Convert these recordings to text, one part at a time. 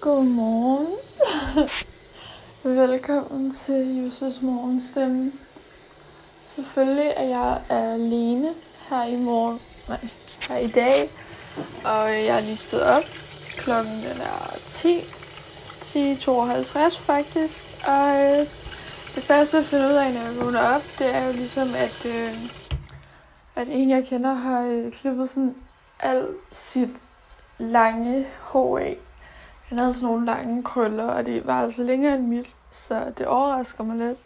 Godmorgen. Velkommen til Jusses morgenstemme. Selvfølgelig er jeg alene her i morgen, nej, her i dag, og jeg er lige stået op. Klokken den er 10, 10.52 faktisk, og øh, det første jeg finder ud af, når jeg vågner op, det er jo ligesom, at, øh, at en jeg kender har øh, klippet sådan alt sit lange hår af. Han havde sådan nogle lange krøller, og det var altså længere end mit, så det overrasker mig lidt,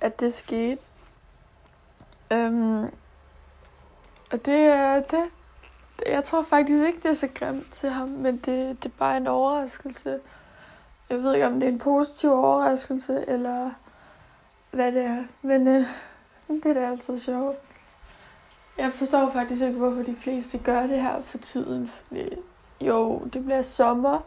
at det skete. Øhm, og det er det. Jeg tror faktisk ikke, det er så grimt til ham, men det, det er bare en overraskelse. Jeg ved ikke, om det er en positiv overraskelse, eller hvad det er. Men øh, det er da altid sjovt. Jeg forstår faktisk ikke, hvorfor de fleste gør det her for tiden. Fordi, jo, det bliver sommer,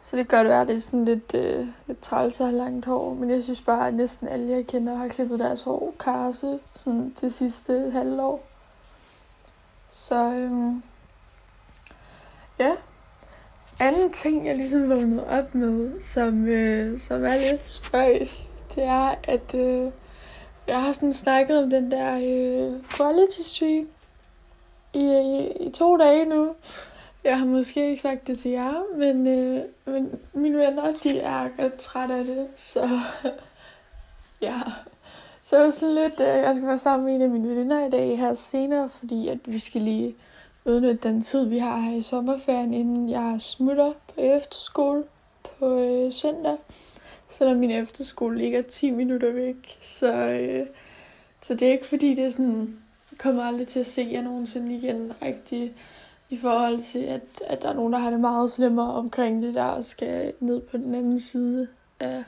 så det gør det være, det er sådan lidt, øh, lidt træls at have langt hår. Men jeg synes bare, at næsten alle, jeg kender, har klippet deres hår karse sådan til sidste halvår. Så øhm, ja. Anden ting, jeg ligesom vågnede op med, som, øh, som er lidt spøjs, det er, at øh, jeg har sådan snakket om den der øh, quality stream i, i, i to dage nu. Jeg har måske ikke sagt det til jer, men, øh, men mine venner, de er trætte af det, så ja. Så jeg sådan lidt, øh, jeg skal være sammen med en af mine veninder i dag her senere, fordi at vi skal lige udnytte den tid, vi har her i sommerferien, inden jeg smutter på efterskole på øh, søndag. Selvom min efterskole ligger 10 minutter væk, så, øh, så det er ikke fordi, det er sådan, jeg kommer aldrig til at se jer nogensinde igen, rigtigt i forhold til, at, at der er nogen, der har det meget slemmere omkring det der, og skal ned på den anden side af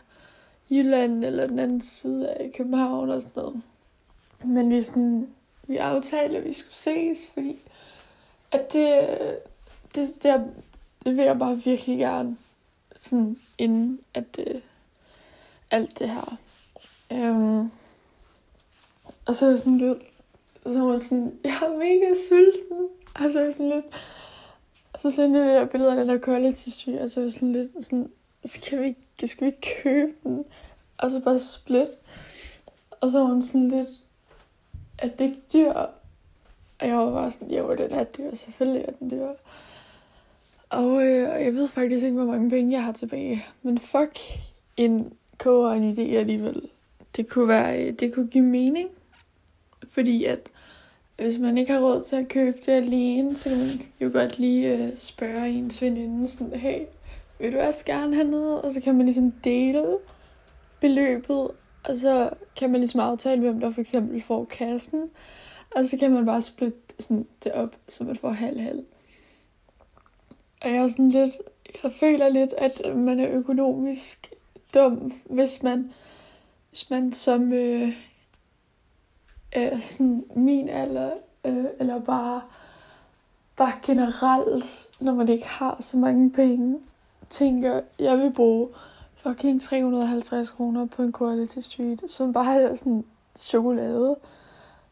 Jylland, eller den anden side af København og sådan noget. Men vi, sådan, vi aftalte, at vi skulle ses, fordi at det, det, det, det vil jeg bare virkelig gerne, sådan inden at det, alt det her. Øhm, og så er sådan lidt, så var man sådan, jeg er mega sulten. Og så er jeg sådan lidt, og så sendte jeg det der billede af den der quality street, og så var jeg sådan lidt sådan, skal vi, ikke, skal vi ikke købe den? Og så bare split. Og så var hun sådan lidt, at det ikke dyr? Og jeg var bare sådan, jo, den er dyr, selvfølgelig er den dyr. Og øh, jeg ved faktisk ikke, hvor mange penge jeg har tilbage. Men fuck en koger en idé alligevel. Det kunne, være, øh, det kunne give mening. Fordi at hvis man ikke har råd til at købe det alene, så kan man jo godt lige øh, spørge ens veninde sådan, hey, vil du også gerne have noget? Og så kan man ligesom dele beløbet, og så kan man ligesom aftale, hvem der for eksempel får kassen, og så kan man bare splitte sådan det op, så man får halv-halv. Og jeg er sådan lidt, jeg føler lidt, at man er økonomisk dum, hvis man, hvis man som øh, øh, sådan min alder, øh, eller bare, bare generelt, når man ikke har så mange penge, tænker, jeg vil bruge fucking 350 kroner på en Quality Street, som bare er sådan chokolade,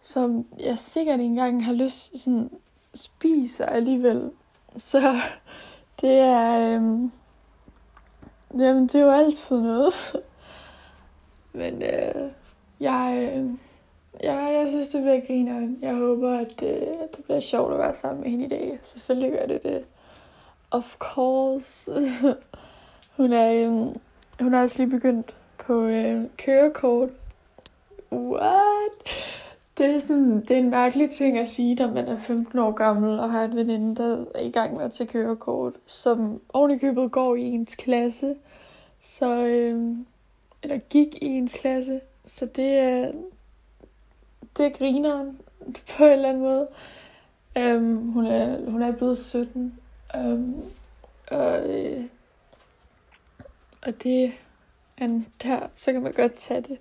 som jeg sikkert ikke engang har lyst sådan spiser alligevel. Så det er, øhm, jamen det er jo altid noget. Men øh, jeg, øh, Ja, jeg synes, det bliver grineren. Jeg håber, at øh, det bliver sjovt at være sammen med hende i dag. Selvfølgelig gør det det. Of course. hun, er, øh, hun er også lige begyndt på øh, kørekort. What? Det er, sådan, det er en mærkelig ting at sige, når man er 15 år gammel og har en veninde, der er i gang med at tage kørekort, som ovenikøbet går i ens klasse. Så, øh, eller gik i ens klasse. Så det er, det er grineren på en eller anden måde. Øhm, hun, er, hun er blevet 17. Øhm, og, øh, og det er der, så kan man godt tage det.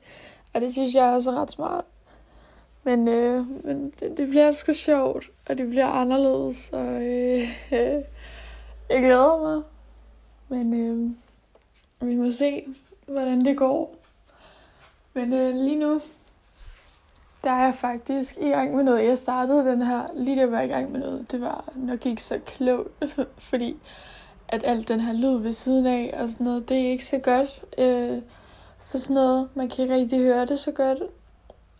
Og det synes jeg er også ret smart. Men, øh, men det, det bliver sgu sjovt, og det bliver anderledes, og øh, øh, jeg glæder mig. Men øh, vi må se, hvordan det går. Men øh, lige nu, der er jeg faktisk i gang med noget. Jeg startede den her, lige da jeg var i gang med noget. Det var nok ikke så klogt, fordi at alt den her lyd ved siden af og sådan noget, det er ikke så godt. Øh, for sådan noget, man kan ikke rigtig høre det så godt.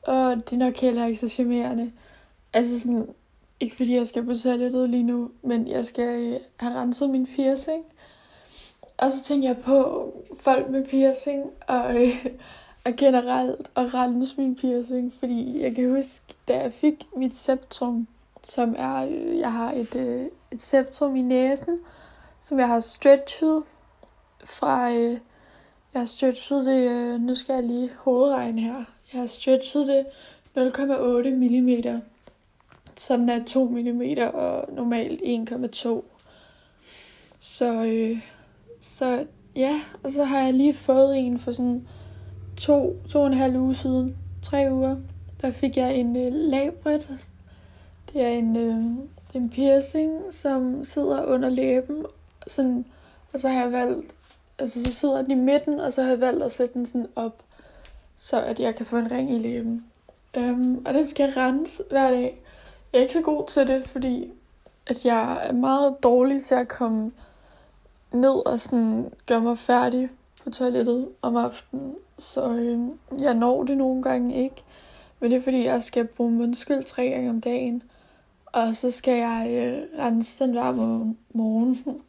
Og det er nok heller ikke så charmerende. Altså sådan, ikke fordi jeg skal på toilettet lige nu, men jeg skal øh, have renset min piercing. Og så tænker jeg på folk med piercing, og, øh, og generelt at rense min piercing, fordi jeg kan huske, da jeg fik mit septum, som er, øh, jeg har et, øh, et septum i næsen, som jeg har stretchet fra, øh, jeg har stretchet det, øh, nu skal jeg lige hovedregne her, jeg har stretchet det 0,8 mm, så den er 2 mm og normalt 1,2. Så, øh, så ja, og så har jeg lige fået en for sådan to, to og en halv uge siden, tre uger. Der fik jeg en øh, labret. Det er en, øh, en piercing, som sidder under læben. Sådan, og så har jeg valgt, altså så sidder den i midten, og så har jeg valgt at sætte den sådan op, så at jeg kan få en ring i læben. Um, og den skal rense hver dag. Jeg er ikke så god til det, fordi at jeg er meget dårlig til at komme ned og sådan gøre mig færdig på toilettet om aftenen. Så øh, jeg når det nogle gange ikke. Men det er fordi, jeg skal bruge mundskyld tre gange om dagen. Og så skal jeg øh, rense den hver morgen.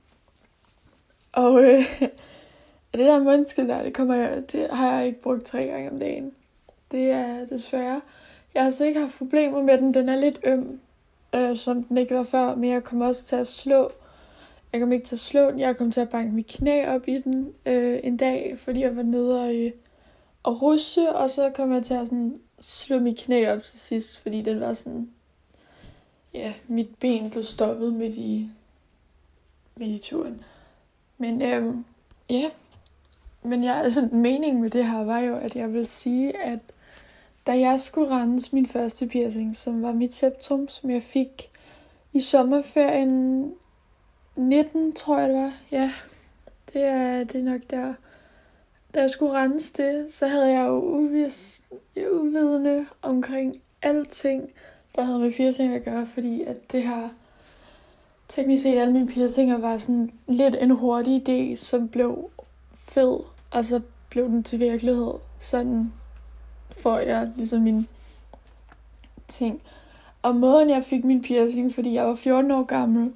og øh, det der mundskyld der, det, kommer jeg, det har jeg ikke brugt tre gange om dagen. Det er desværre. Jeg har altså ikke haft problemer med den. Den er lidt øm, øh, som den ikke var før. Men jeg kommer også til at slå jeg kom ikke til at slå den, jeg kom til at banke mit knæ op i den øh, en dag, fordi jeg var nede og, øh, og russe, og så kom jeg til at sådan, slå mit knæ op til sidst, fordi den var sådan, ja, mit ben blev stoppet midt i, midt i turen. Men øh, ja, men jeg, altså, meningen med det her var jo, at jeg vil sige, at da jeg skulle rense min første piercing, som var mit septum, som jeg fik i sommerferien 19, tror jeg det var. Ja, det er, det er nok der. Da jeg skulle rense det, så havde jeg jo uvis, uvidende omkring alting, der havde med piercing at gøre, fordi at det her, teknisk set alle mine piercinger var sådan lidt en hurtig idé, som blev fed, og så blev den til virkelighed. Sådan får jeg ligesom min ting. Og måden jeg fik min piercing, fordi jeg var 14 år gammel,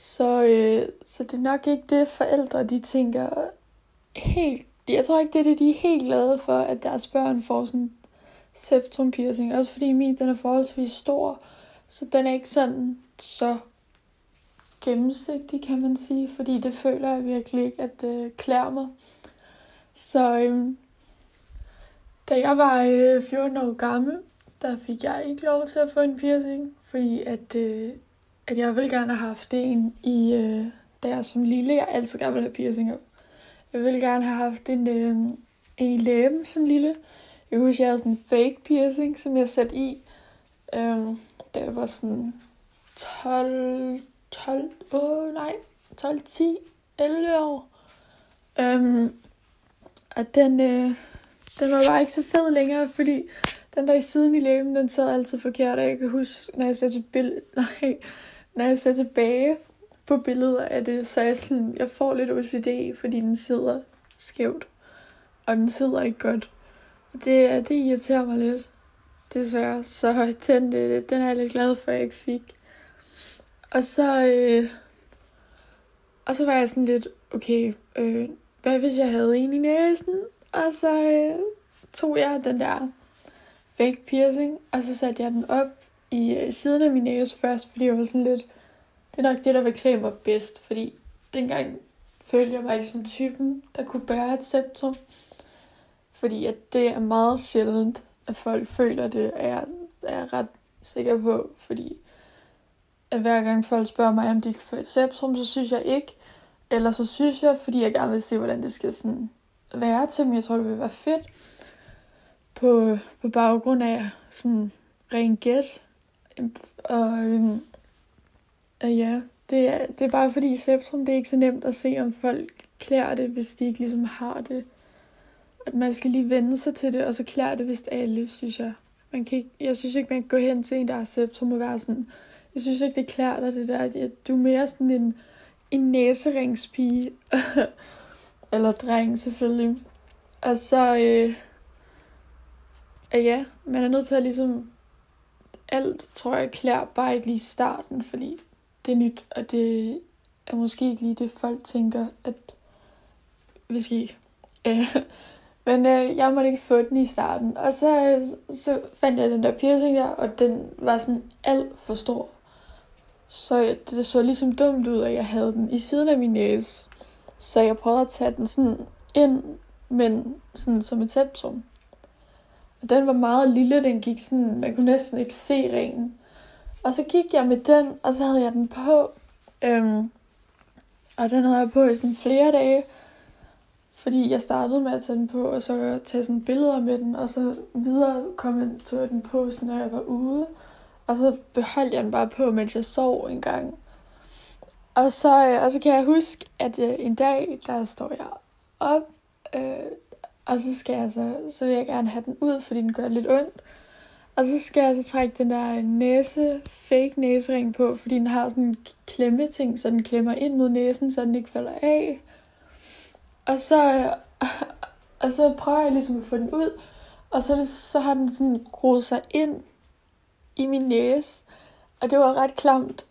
så, øh, så det er nok ikke det, forældre de tænker helt... Jeg tror ikke, det er det, de er helt glade for, at deres børn får sådan septum piercing. Også fordi min, den er forholdsvis stor, så den er ikke sådan så gennemsigtig, kan man sige. Fordi det føler jeg virkelig ikke, at det øh, klæder mig. Så øh, da jeg var øh, 14 år gammel, der fik jeg ikke lov til at få en piercing, fordi at øh, at jeg vil gerne have haft en i, øh, da jeg som lille, jeg altid gerne ville have piercinger. Jeg ville gerne have haft en, øh, en i læben som lille. Jeg husker, jeg havde sådan en fake piercing, som jeg satte i, øh, da jeg var sådan 12, 12, åh nej, 12, 10, 11 år. Øh, og den, øh, den var bare ikke så fed længere, fordi den der i siden i læben, den sad altid forkert, og jeg kan huske, når jeg ser til billeder, nej, når jeg ser tilbage på billeder af det, så er jeg sådan, jeg får lidt OCD, fordi den sidder skævt. Og den sidder ikke godt. Og det, det irriterer mig lidt, desværre. Så den, øh, den er jeg lidt glad for, at jeg ikke fik. Og så, øh, og så var jeg sådan lidt, okay, øh, hvad hvis jeg havde en i næsen? Og så øh, tog jeg den der fake piercing, og så satte jeg den op i øh, siden af min næse først, fordi jeg var sådan lidt, det er nok det, der vil klæde mig bedst, fordi dengang følte jeg mig som typen, der kunne bære et septum. Fordi at det er meget sjældent, at folk føler det, er jeg, er ret sikker på, fordi at hver gang folk spørger mig, om de skal få et septum, så synes jeg ikke. Eller så synes jeg, fordi jeg gerne vil se, hvordan det skal sådan være til mig. Jeg tror, det vil være fedt på, på baggrund af sådan ren gæt. Og øhm, øh, ja, det er, det er bare fordi septum, det er ikke så nemt at se, om folk klæder det, hvis de ikke ligesom har det. At man skal lige vende sig til det, og så klæder det vist alle, synes jeg. Man kan ikke, jeg synes ikke, man kan gå hen til en, der har septrum og være sådan, jeg synes ikke, det klæder dig, det der. Du er mere sådan en, en næseringspige. Eller dreng selvfølgelig. Og så, øh, ja, man er nødt til at ligesom, alt tror jeg klæder bare ikke lige i starten, fordi det er nyt, og det er måske ikke lige det, folk tænker, at vi skal øh, Men øh, jeg måtte ikke få den i starten. Og så, øh, så fandt jeg den der piercing der, og den var sådan alt for stor. Så det så ligesom dumt ud, at jeg havde den i siden af min næse. Så jeg prøvede at tage den sådan ind, men sådan som et septum. Og den var meget lille, den gik sådan, man kunne næsten ikke se ringen. Og så gik jeg med den, og så havde jeg den på. Øhm, og den havde jeg på i sådan flere dage. Fordi jeg startede med at tage den på, og så tage sådan billeder med den, og så videre kom til den på, når jeg var ude. Og så beholdt jeg den bare på, mens jeg sov en gang. Og så, øh, og så kan jeg huske, at øh, en dag, der står jeg op, øh, og så skal jeg så, så vil jeg gerne have den ud, fordi den gør lidt ondt. Og så skal jeg så trække den der næse, fake næsering på, fordi den har sådan en klemme ting, så den klemmer ind mod næsen, så den ikke falder af. Og så, og så prøver jeg ligesom at få den ud, og så, det, så har den sådan groet sig ind i min næse. Og det var ret klamt.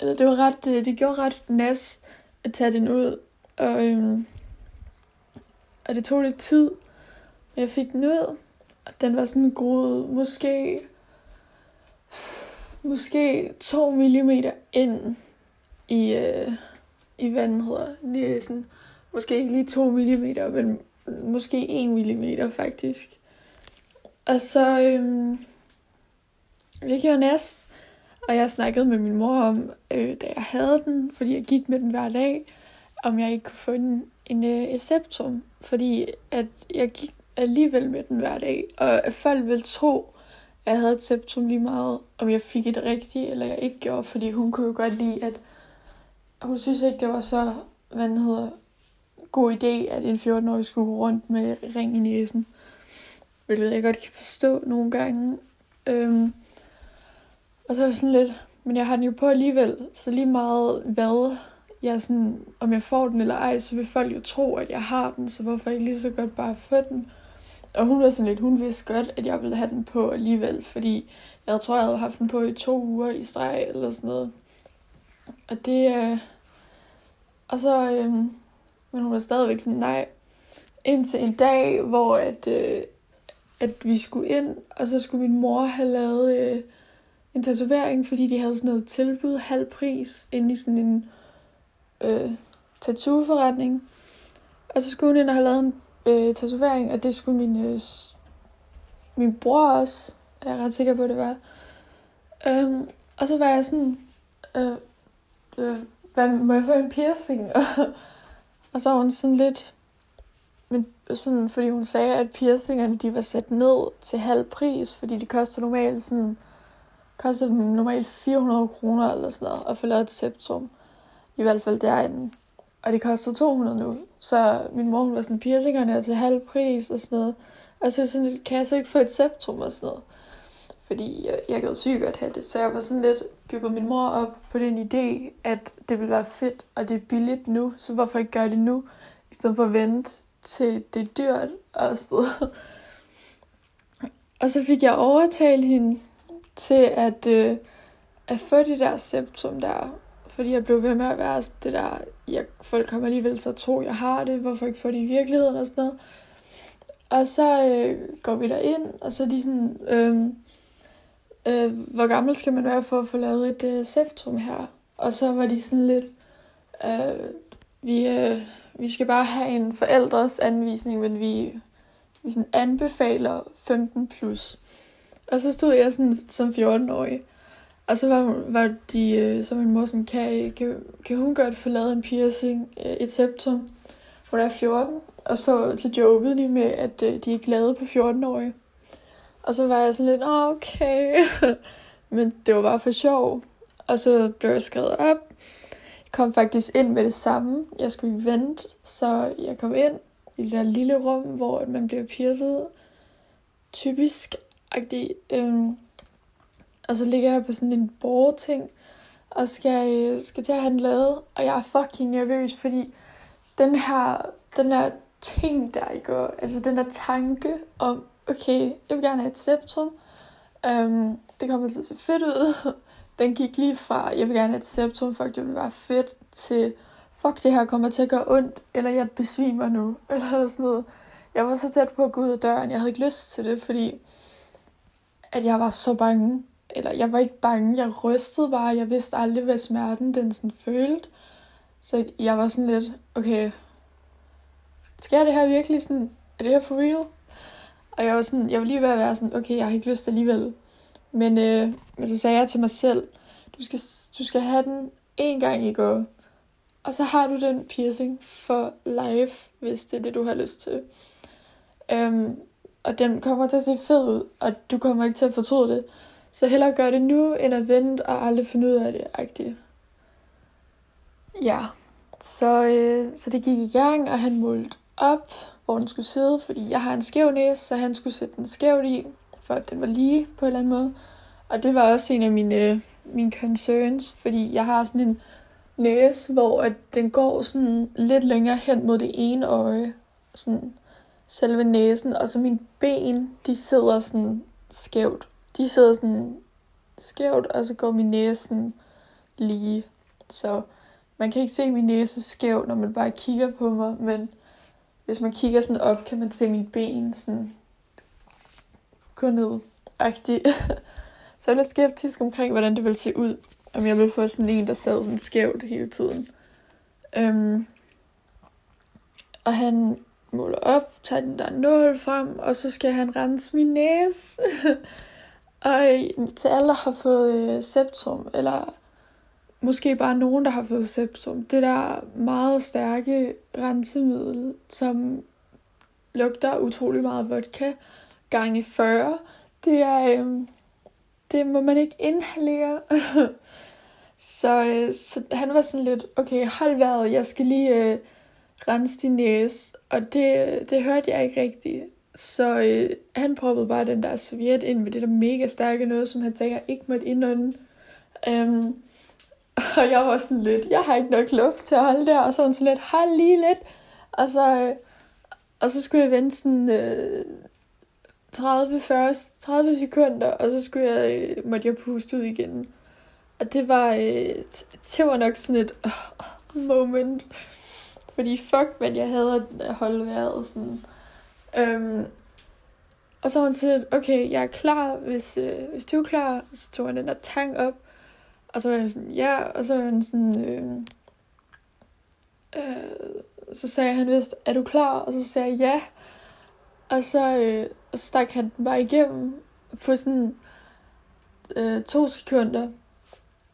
Eller det var ret, det, det gjorde ret nas at tage den ud. Og, øhm, og det tog lidt tid. Men jeg fik den ud. Og den var sådan groet måske måske 2 mm ind i, øh, i hvad den hedder, næsen. Måske ikke lige 2 mm, men måske 1 mm faktisk. Og så, øhm, ligger gjorde næs, og jeg snakkede med min mor om, øh, da jeg havde den, fordi jeg gik med den hver dag, om jeg ikke kunne få den en øh, et septum, fordi at jeg gik alligevel med den hver dag, og folk ville tro, at jeg havde et septum lige meget, om jeg fik et rigtigt, eller jeg ikke gjorde, fordi hun kunne jo godt lide, at hun synes ikke, det var så, hvad den hedder, god idé, at en 14-årig skulle gå rundt med ring i næsen. Hvilket jeg godt kan forstå nogle gange. Øhm, og så var sådan lidt, men jeg har den jo på alligevel, så lige meget hvad jeg sådan, om jeg får den eller ej, så vil folk jo tro, at jeg har den, så hvorfor ikke lige så godt bare få den? Og hun var sådan lidt, hun vidste godt, at jeg ville have den på alligevel, fordi jeg tror, jeg havde haft den på i to uger i streg eller sådan noget. Og det, øh, og så, øh, men hun var stadigvæk sådan, nej. Indtil en dag, hvor at, øh, at vi skulle ind, og så skulle min mor have lavet øh, en tatovering, fordi de havde sådan noget tilbud, halv pris, inde i sådan en øh, tattooforretning. Og så skulle hun ind og have lavet en øh, tatovering, og det skulle min, øh, min bror også. Jeg er ret sikker på, at det var. Øhm, og så var jeg sådan, øh, øh, hvad, må jeg få en piercing? Og så var hun sådan lidt... Men øh, sådan, fordi hun sagde, at piercingerne de var sat ned til halv pris, fordi de koster normalt sådan, koster normalt 400 kroner eller sådan noget, at få lavet et septum. I hvert fald derinde. Og det koster 200 nu. Så min mor hun var sådan, piercingerne er til halv pris og sådan noget. Og så sådan, kan jeg så ikke få et septum og sådan noget? Fordi jeg, jeg gad sygt godt have det. Så jeg var sådan lidt bygget min mor op på den idé, at det ville være fedt, og det er billigt nu, så hvorfor ikke gøre det nu, i stedet for at vente til det er dyrt og sådan og så fik jeg overtalt hende til at, øh, at få det der septum der, fordi jeg blev ved med at være det der, jeg, folk kommer alligevel så tro, jeg har det, hvorfor ikke få det i virkeligheden og sådan noget. Og så øh, går vi der ind, og så er de sådan, øh, øh, hvor gammel skal man være for at få lavet et øh, septum her? Og så var de sådan lidt, øh, vi, øh, vi skal bare have en forældres anvisning, men vi, vi sådan anbefaler 15 plus. Og så stod jeg sådan som 14-årig. Og så var, var de, øh, så min mor sådan, kan, kan, kan hun godt få lavet en piercing, øh, et septum? Hun er 14. Og så, så jokede de med, at øh, de ikke lavede på 14-årige. Og så var jeg sådan lidt, okay. Men det var bare for sjov. Og så blev jeg skrevet op. Jeg kom faktisk ind med det samme. Jeg skulle vente, så jeg kom ind i det der lille rum, hvor man bliver piercet. Typisk agtig. Øhm, og så ligger jeg på sådan en borgerting. og skal, skal til at have den lavet, og jeg er fucking nervøs, fordi den her, den her ting, der i går, altså den der tanke om, okay, jeg vil gerne have et septum, um, det kommer til at se fedt ud, den gik lige fra, jeg vil gerne have et septum, fuck, det vil være fedt, til, fuck det her kommer til at gøre ondt, eller jeg besvimer nu, eller sådan noget. Jeg var så tæt på at gå ud af døren, jeg havde ikke lyst til det, fordi at jeg var så bange. Eller jeg var ikke bange, jeg rystede bare, jeg vidste aldrig, hvad smerten den sådan følte. Så jeg var sådan lidt, okay, skal det her virkelig sådan, er det her for real? Og jeg var sådan, jeg var lige ved at være sådan, okay, jeg har ikke lyst alligevel. Men, øh, men så sagde jeg til mig selv, du skal, du skal have den en gang i går. Og så har du den piercing for life, hvis det er det, du har lyst til. Øhm, og den kommer til at se fed ud, og du kommer ikke til at fortryde det. Så hellere gør det nu, end at vente og aldrig finde ud af det, agtigt. Ja, så, øh, så det gik i gang, og han målte op, hvor den skulle sidde, fordi jeg har en skæv næse, så han skulle sætte den skævt i, for at den var lige på en eller anden måde. Og det var også en af mine, øh, mine concerns, fordi jeg har sådan en næse, hvor at den går sådan lidt længere hen mod det ene øje. Sådan selve næsen, og så mine ben, de sidder sådan skævt. De sidder sådan skævt, og så går min næse sådan lige. Så man kan ikke se min næse skæv, når man bare kigger på mig, men hvis man kigger sådan op, kan man se mine ben sådan gå ned. -agtigt. så jeg er lidt skeptisk omkring, hvordan det vil se ud. Om jeg vil få sådan en, der sad sådan skævt hele tiden. Øhm, og han måler op, tager den der nål frem, og så skal han rense min næse. og til alle, der har fået øh, septum, eller måske bare nogen, der har fået septum, det der meget stærke rensemiddel, som lugter utrolig meget vodka, gange 40, det er, øh, det må man ikke inhalere. så, øh, så han var sådan lidt, okay, hold vejret, jeg skal lige øh, rense din næse, og det, øh, det hørte jeg ikke rigtigt. Så øh, han proppede bare den der serviet ind med det der mega stærke noget, som han tænker ikke måtte indånde. Um, og jeg var sådan lidt, jeg har ikke nok luft til at holde der, og så var han sådan lidt, hold lige lidt. Og så, øh, og så skulle jeg vente sådan øh, 30, 40, 30 sekunder, og så skulle jeg, øh, måtte jeg puste ud igen. Og det var, øh, det var nok sådan et øh, moment. Fordi fuck, men jeg havde at holde vejret sådan. Øhm, og så var han sådan, okay, jeg er klar, hvis, øh, hvis du er klar. Så tog han den der tang op. Og så var jeg sådan, ja. Og så var han sådan, øh, øh, så sagde han vist, er du klar? Og så sagde jeg ja. Og så, øh, stak han den bare igennem på sådan øh, to sekunder.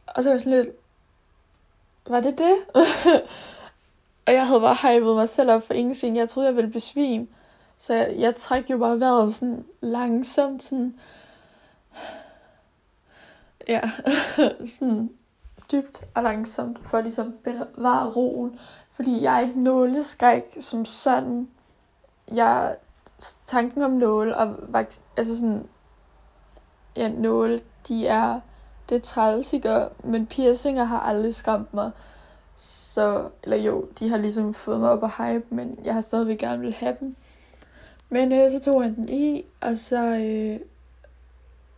Og så var jeg sådan lidt, var det det? Og jeg havde bare hypet mig selv op for ingenting. Jeg troede, jeg ville besvime. Så jeg, jeg træk jo bare vejret sådan langsomt, sådan... Ja, sådan dybt og langsomt, for ligesom at ligesom bevare roen. Fordi jeg er ikke nåleskræk som sådan. Jeg, tanken om nåle og altså sådan, ja, nåle, de er, det er træls, ikke? Men piercinger har aldrig skræmt mig. Så, eller jo, de har ligesom fået mig op og hype, men jeg har stadigvæk gerne vil have dem. Men øh, så tog han den i, og så, øh,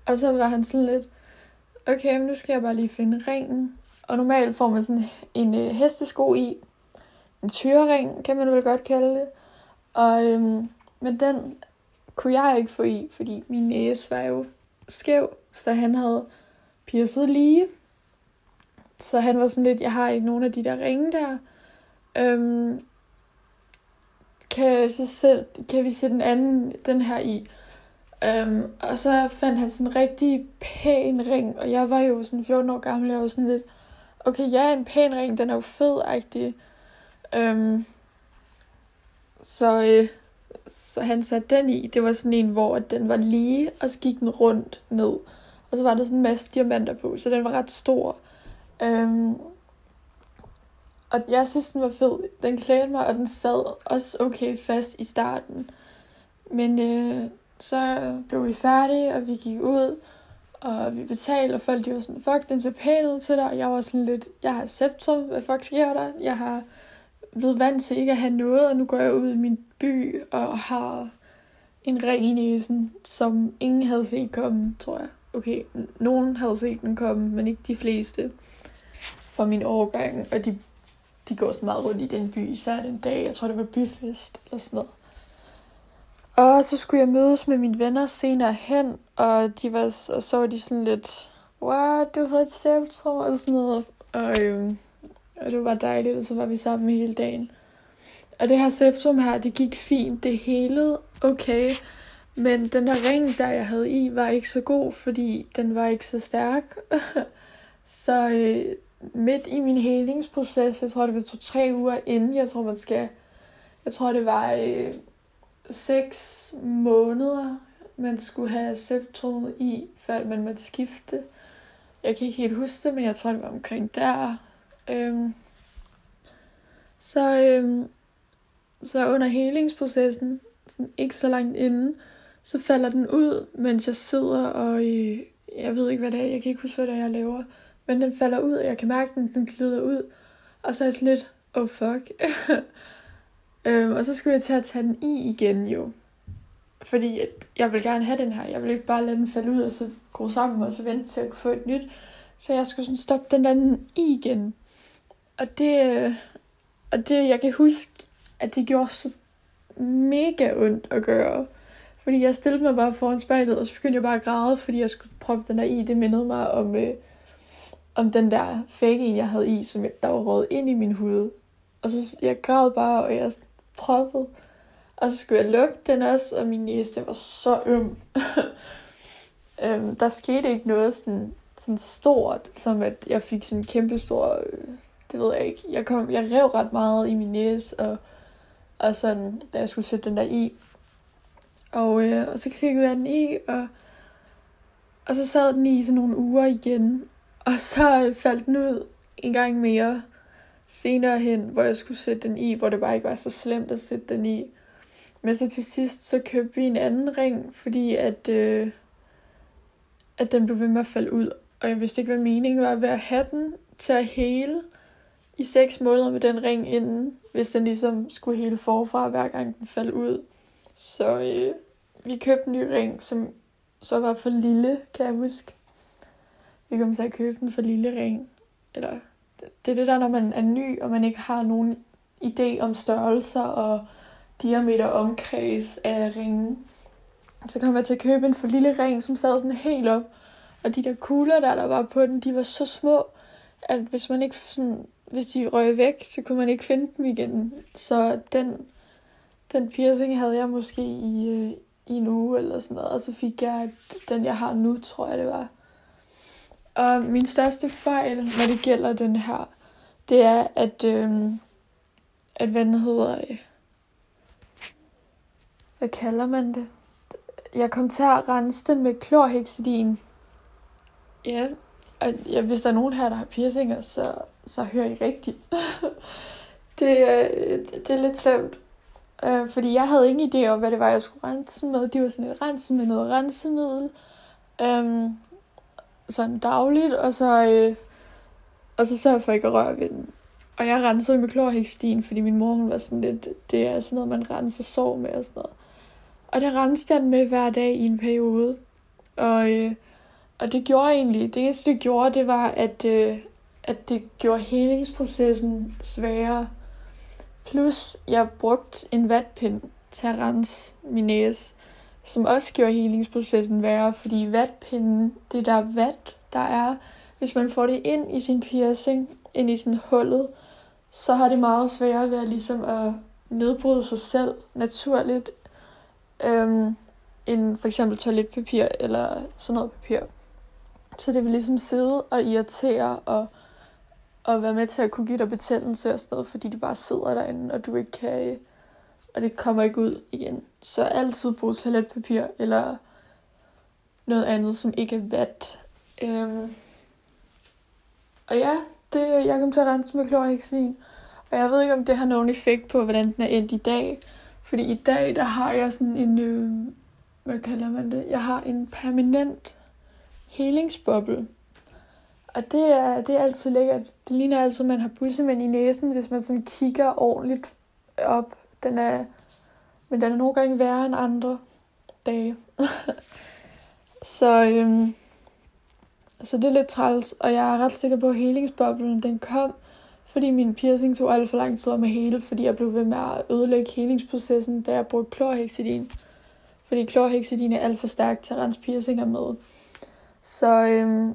og så var han sådan lidt, okay, men nu skal jeg bare lige finde ringen. Og normalt får man sådan en øh, hestesko i, en tyrering, kan man vel godt kalde det. Og, øh, men den kunne jeg ikke få i, fordi min næse var jo skæv, så han havde piercet lige. Så han var sådan lidt, jeg har ikke nogen af de der ringe der. Øhm, kan, så sæt, kan vi sætte den anden, den her i? Øhm, og så fandt han sådan en rigtig pæn ring, og jeg var jo sådan 14 år gammel, jeg var sådan lidt, okay, ja, en pæn ring, den er jo fed-agtig. Øhm, så, øh, så han satte den i. Det var sådan en, hvor den var lige, og så gik den rundt ned. Og så var der sådan en masse diamanter på, så den var ret stor. Øhm, og jeg synes, den var fed. Den klædte mig, og den sad også okay fast i starten. Men øh, så blev vi færdige, og vi gik ud. Og vi betalte, og folk de var sådan, fuck, den ser pæn ud til dig. Og jeg var sådan lidt, jeg har septum, hvad fuck sker der? Jeg har blevet vant til ikke at have noget, og nu går jeg ud i min by og har en ring i næsen, som ingen havde set komme, tror jeg. Okay, nogen havde set den komme, men ikke de fleste fra min årgang, og de, de går så meget rundt i den by, især den dag, jeg tror det var byfest eller sådan noget. Og så skulle jeg mødes med mine venner senere hen, og, de var, og så var de sådan lidt, wow, du har fået et septum og sådan noget. Og, øhm, og det var dejligt, og så var vi sammen hele dagen. Og det her septum her, det gik fint, det hele okay. Men den der ring, der jeg havde i, var ikke så god, fordi den var ikke så stærk. så øh, midt i min helingsproces, jeg tror det var to-tre uger inden, jeg tror man skal, jeg tror det var øh, seks måneder, man skulle have septummet i, før man måtte skifte. Jeg kan ikke helt huske det, men jeg tror det var omkring der. Øhm, så, øhm, så under helingsprocessen, sådan ikke så langt inden, så falder den ud, mens jeg sidder og øh, jeg ved ikke, hvad det er, jeg kan ikke huske, hvad det er, jeg laver. Men den falder ud, og jeg kan mærke, at den, den glider ud. Og så er jeg sådan lidt, oh fuck. øhm, og så skulle jeg til at tage den i igen jo. Fordi jeg vil gerne have den her. Jeg vil ikke bare lade den falde ud, og så gå sammen, og så vente til at kunne få et nyt. Så jeg skulle sådan stoppe den anden i igen. Og det, og det, jeg kan huske, at det gjorde så mega ondt at gøre. Fordi jeg stillede mig bare foran spejlet, og så begyndte jeg bare at græde, fordi jeg skulle proppe den der i. Det mindede mig om, øh, om den der fake en, jeg havde i, som jeg, der var rådet ind i min hud. Og så jeg græd bare, og jeg proppede. Og så skulle jeg lukke den også, og min næse, den var så øm. øhm, der skete ikke noget sådan, sådan stort, som at jeg fik sådan en kæmpe stor, øh, det ved jeg ikke. Jeg, kom, jeg rev ret meget i min næse, og, og sådan, da jeg skulle sætte den der i. Og, øh, og så klikkede jeg den i, og, og så sad den i sådan nogle uger igen. Og så faldt den ud en gang mere senere hen, hvor jeg skulle sætte den i, hvor det bare ikke var så slemt at sætte den i. Men så til sidst, så købte vi en anden ring, fordi at, øh, at den blev ved med at falde ud. Og jeg vidste ikke, hvad meningen var ved at have den til at hele i seks måneder med den ring inden, hvis den ligesom skulle hele forfra, hver gang den faldt ud. Så øh, vi købte en ny ring, som så var for lille, kan jeg huske. Vi kom til at købe den for lille ring. Eller, det er det der, når man er ny, og man ikke har nogen idé om størrelser og diameter omkreds af ringen. Så kom jeg til at købe en for lille ring, som sad sådan helt op. Og de der kugler, der, der var på den, de var så små, at hvis man ikke sådan, hvis de røg væk, så kunne man ikke finde dem igen. Så den, den piercing havde jeg måske i, øh, i en uge eller sådan noget, og så fik jeg den, jeg har nu, tror jeg det var. Og min største fejl, når det gælder den her, det er, at, øh, at hvad den hedder, øh, hvad kalder man det? Jeg kom til at rense den med klorhexidin. Ja, og ja, hvis der er nogen her, der har piercinger, så, så hører I rigtigt. det, øh, det, det er lidt slemt. Øh, fordi jeg havde ingen idé om, hvad det var, jeg skulle rense med. De var sådan et rense med noget rensemiddel. Øh, sådan dagligt, og så, øh, og så sørger for ikke at røre ved den. Og jeg rensede med klorhexidin, fordi min mor hun var sådan lidt, det er sådan noget, man renser sår med og sådan noget. Og det rensede jeg den med hver dag i en periode. Og, øh, og det gjorde egentlig, det eneste det gjorde, det var, at, øh, at det gjorde helingsprocessen sværere. Plus, jeg brugte en vatpind til at rense min næse, som også gjorde helingsprocessen værre, fordi vatpinden, det der vat, der er, hvis man får det ind i sin piercing, ind i sin hullet, så har det meget sværere ved at, ligesom at nedbryde sig selv naturligt, øhm, end for eksempel toiletpapir eller sådan noget papir. Så det vil ligesom sidde og irritere og, og være med til at kunne give dig betændelse og sådan noget, fordi de bare sidder derinde, og du ikke kan, øh, og det kommer ikke ud igen. Så altid brug toiletpapir eller noget andet, som ikke er vat. Øhm. Og ja, det, jeg kom til at rense med klorhexin. Og jeg ved ikke, om det har nogen effekt på, hvordan den er endt i dag. Fordi i dag, der har jeg sådan en, øh, hvad kalder man det? Jeg har en permanent helingsboble. Og det er, det er altid lækkert. Det ligner altid, at man har bussemænd i næsen, hvis man sådan kigger ordentligt op. Den er, men den er nogle gange værre end andre dage. så, øhm, så det er lidt træls, og jeg er ret sikker på, at helingsboblen den kom, fordi min piercing tog alt for lang tid med hele, fordi jeg blev ved med at ødelægge helingsprocessen, da jeg brugte klorhexidin. Fordi klorhexidin er alt for stærkt til at rense piercinger med. Så øhm,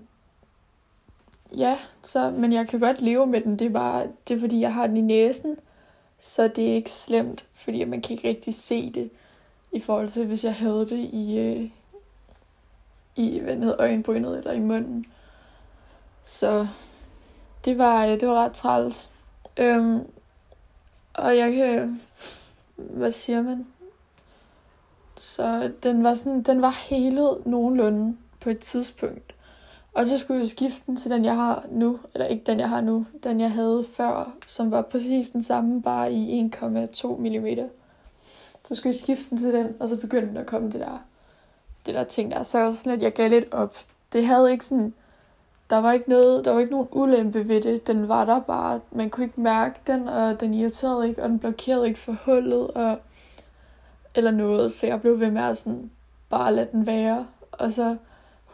ja, så, men jeg kan godt leve med den. Det er bare, det er fordi, jeg har den i næsen, så det er ikke slemt, fordi man kan ikke rigtig se det i forhold til, hvis jeg havde det i, øh, i hvad hedder, øjenbrynet eller i munden. Så det var, øh, det var ret træls. Øhm, og jeg kan, hvad siger man? Så den var, sådan, den var helet nogenlunde på et tidspunkt. Og så skulle jeg skifte den til den, jeg har nu. Eller ikke den, jeg har nu. Den, jeg havde før, som var præcis den samme, bare i 1,2 mm. Så skulle jeg skifte den til den, og så begyndte den at komme det der, det der ting der. Så jeg var sådan lidt, jeg gav lidt op. Det havde ikke sådan, der var ikke noget, der var ikke nogen ulempe ved det. Den var der bare. Man kunne ikke mærke den, og den irriterede ikke, og den blokerede ikke for hullet, og, eller noget. Så jeg blev ved med at sådan, bare lade den være. Og så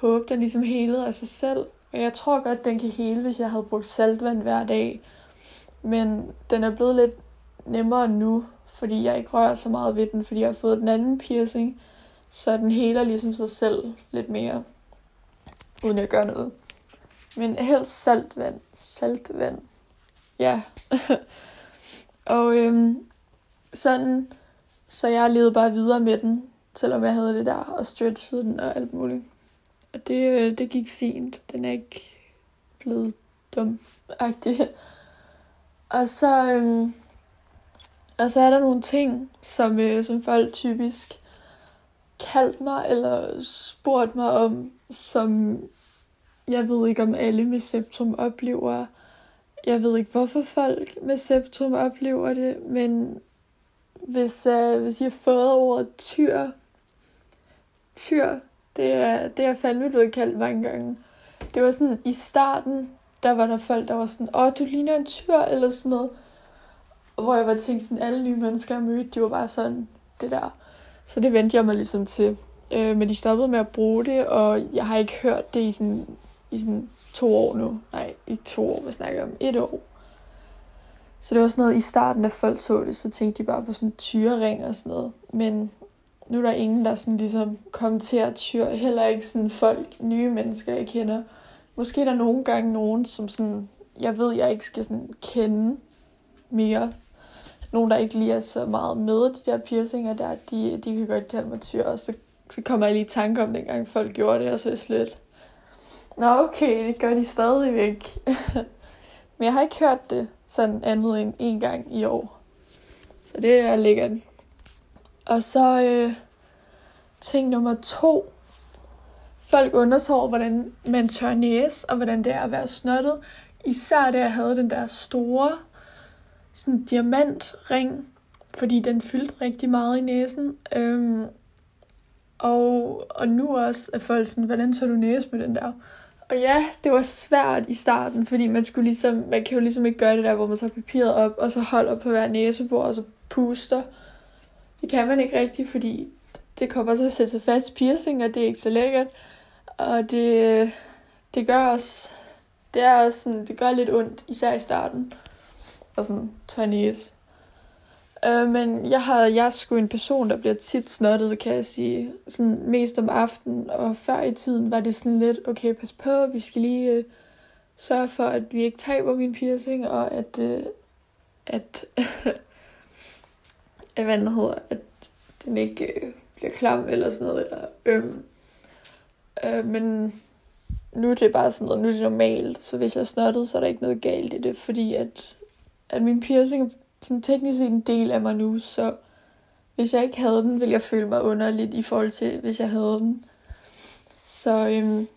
håbe, den ligesom helede af sig selv. Og jeg tror godt, den kan hele, hvis jeg havde brugt saltvand hver dag. Men den er blevet lidt nemmere nu, fordi jeg ikke rører så meget ved den, fordi jeg har fået den anden piercing. Så den heler ligesom sig selv lidt mere, uden jeg gør noget. Men helst saltvand. Saltvand. Ja. og øhm, sådan, så jeg levede bare videre med den, selvom jeg havde det der, og stretchede den og alt muligt. Og det, øh, det gik fint. Den er ikke blevet dum -agtig. Og så, øhm, og så er der nogle ting, som, øh, som folk typisk kaldt mig eller spurgt mig om, som jeg ved ikke om alle med septum oplever. Jeg ved ikke, hvorfor folk med septum oplever det, men hvis, øh, hvis I har fået ordet tyr, tyr, det er, det er fandme blevet kaldt mange gange. Det var sådan, i starten, der var der folk, der var sådan, åh, du ligner en tyr, eller sådan noget. Hvor jeg var tænkt sådan, alle nye mennesker, jeg mødte, de var bare sådan, det der. Så det vendte jeg mig ligesom til. Øh, men de stoppede med at bruge det, og jeg har ikke hørt det i sådan, i sådan to år nu. Nej, i to år, vi snakker om? Et år. Så det var sådan noget, i starten, da folk så det, så tænkte de bare på sådan tyrering og sådan noget. Men nu er der ingen, der sådan ligesom kommenterer tyr. Heller ikke sådan folk, nye mennesker, jeg kender. Måske er der nogle gange nogen, som sådan, jeg ved, jeg ikke skal sådan kende mere. Nogen, der ikke lige er så meget med de der piercinger der, de, de kan godt kalde mig tyr. Og så, så kommer jeg lige i tanke om, dengang folk gjorde det, og så er slet. Nå, okay, det gør de stadigvæk. Men jeg har ikke hørt det sådan andet end en gang i år. Så det er lækkert. Og så øh, ting nummer to. Folk undersøger, hvordan man tør næse, og hvordan det er at være snottet. Især da jeg havde den der store sådan diamantring, fordi den fyldte rigtig meget i næsen. Øhm, og, og nu også er folk sådan, hvordan tør du næse med den der? Og ja, det var svært i starten, fordi man skulle ligesom, man kan jo ligesom ikke gøre det der, hvor man tager papiret op, og så holder på hver næsebord, og så puster. Det kan man ikke rigtigt, fordi det kommer til at sætte sig fast piercing, og det er ikke så lækkert. Og det, det gør også, det er også sådan, det gør lidt ondt, især i starten. Og sådan tør. Øh, men jeg har, jeg er sgu en person, der bliver tit snottet, kan jeg sige. Sådan mest om aftenen, og før i tiden var det sådan lidt, okay, pas på, vi skal lige øh, sørge for, at vi ikke taber min piercing, og at, øh, at Øh, hvad den hedder, at den ikke øh, bliver klam eller sådan noget, eller øm. Øh, men nu er det bare sådan noget, nu er det normalt, så hvis jeg er snottet, så er der ikke noget galt i det, fordi at, at min piercing er sådan teknisk set en del af mig nu, så hvis jeg ikke havde den, ville jeg føle mig underligt i forhold til, hvis jeg havde den. Så øhm,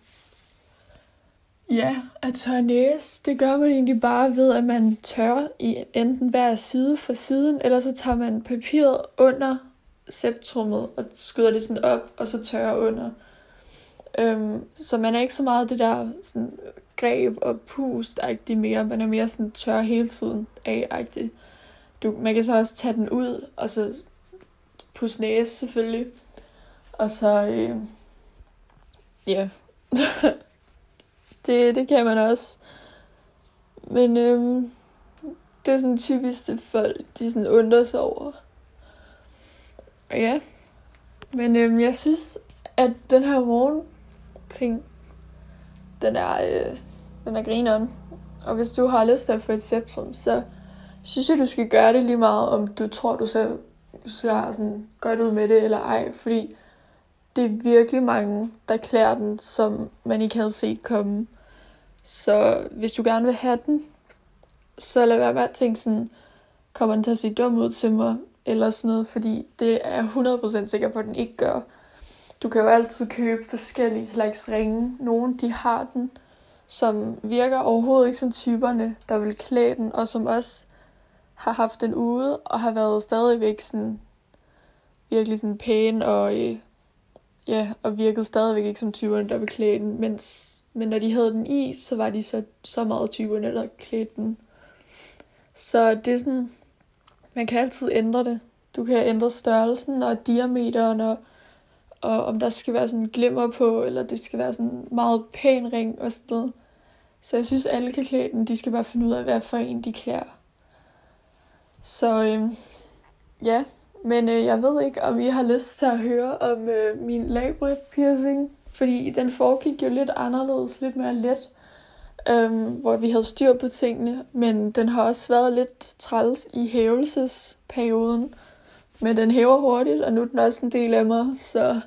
Ja, at tørre næse, det gør man egentlig bare ved, at man tør i enten hver side for siden, eller så tager man papiret under septrummet og skyder det sådan op, og så tørrer under. Øhm, så man er ikke så meget det der sådan, greb og pust mere. Man er mere sådan tør hele tiden af -agtig. Du, man kan så også tage den ud, og så pusse næse selvfølgelig. Og så, øh, ja, det, det kan man også. Men øhm, det er sådan typisk det folk, de sådan undrer sig over. Og ja, men øhm, jeg synes, at den her morgen ting, den er, øh, den er grineren. Og hvis du har lyst til at få et septum, så synes jeg, du skal gøre det lige meget, om du tror, du ser, ser sådan godt ud med det eller ej. Fordi det er virkelig mange, der klæder den, som man ikke havde set komme. Så hvis du gerne vil have den, så lad være med at tænke sådan, kommer den til at se dum ud til mig, eller sådan noget, fordi det er jeg 100% sikker på, at den ikke gør. Du kan jo altid købe forskellige slags ringe. Nogle de har den, som virker overhovedet ikke som typerne, der vil klæde den, og som også har haft den ude, og har været stadigvæk sådan virkelig sådan pæn, og, øh, ja, og virkede stadigvæk ikke som typerne, der vil klæde den, mens men når de havde den i, så var de så, så meget typerne, der klædte den. Så det er sådan, man kan altid ændre det. Du kan ændre størrelsen og diameteren og, og om der skal være sådan glimmer på, eller det skal være sådan meget pæn ring og sådan noget. Så jeg synes, alle kan klæde den. De skal bare finde ud af, hvad for en de klæder. Så øh, ja, men øh, jeg ved ikke, om I har lyst til at høre om øh, min labret piercing. Fordi den foregik jo lidt anderledes, lidt mere let. Øhm, hvor vi havde styr på tingene. Men den har også været lidt træls i hævelsesperioden. Men den hæver hurtigt, og nu er den også en del af mig. Så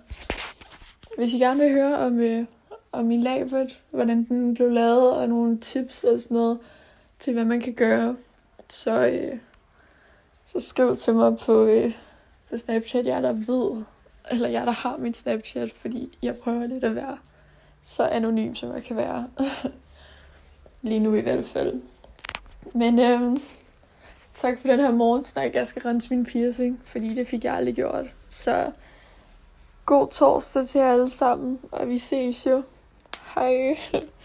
hvis I gerne vil høre om, øh, om min labret, hvordan den blev lavet, og nogle tips og sådan noget til, hvad man kan gøre, så, øh, så skriv til mig på, øh, på Snapchat, jeg der ved, eller jeg der har min Snapchat, fordi jeg prøver lidt at være så anonym, som jeg kan være. Lige nu i hvert fald. Men øhm, tak for den her morgensnak. Jeg skal rense min piercing, fordi det fik jeg aldrig gjort. Så god torsdag til jer alle sammen, og vi ses jo. Hej.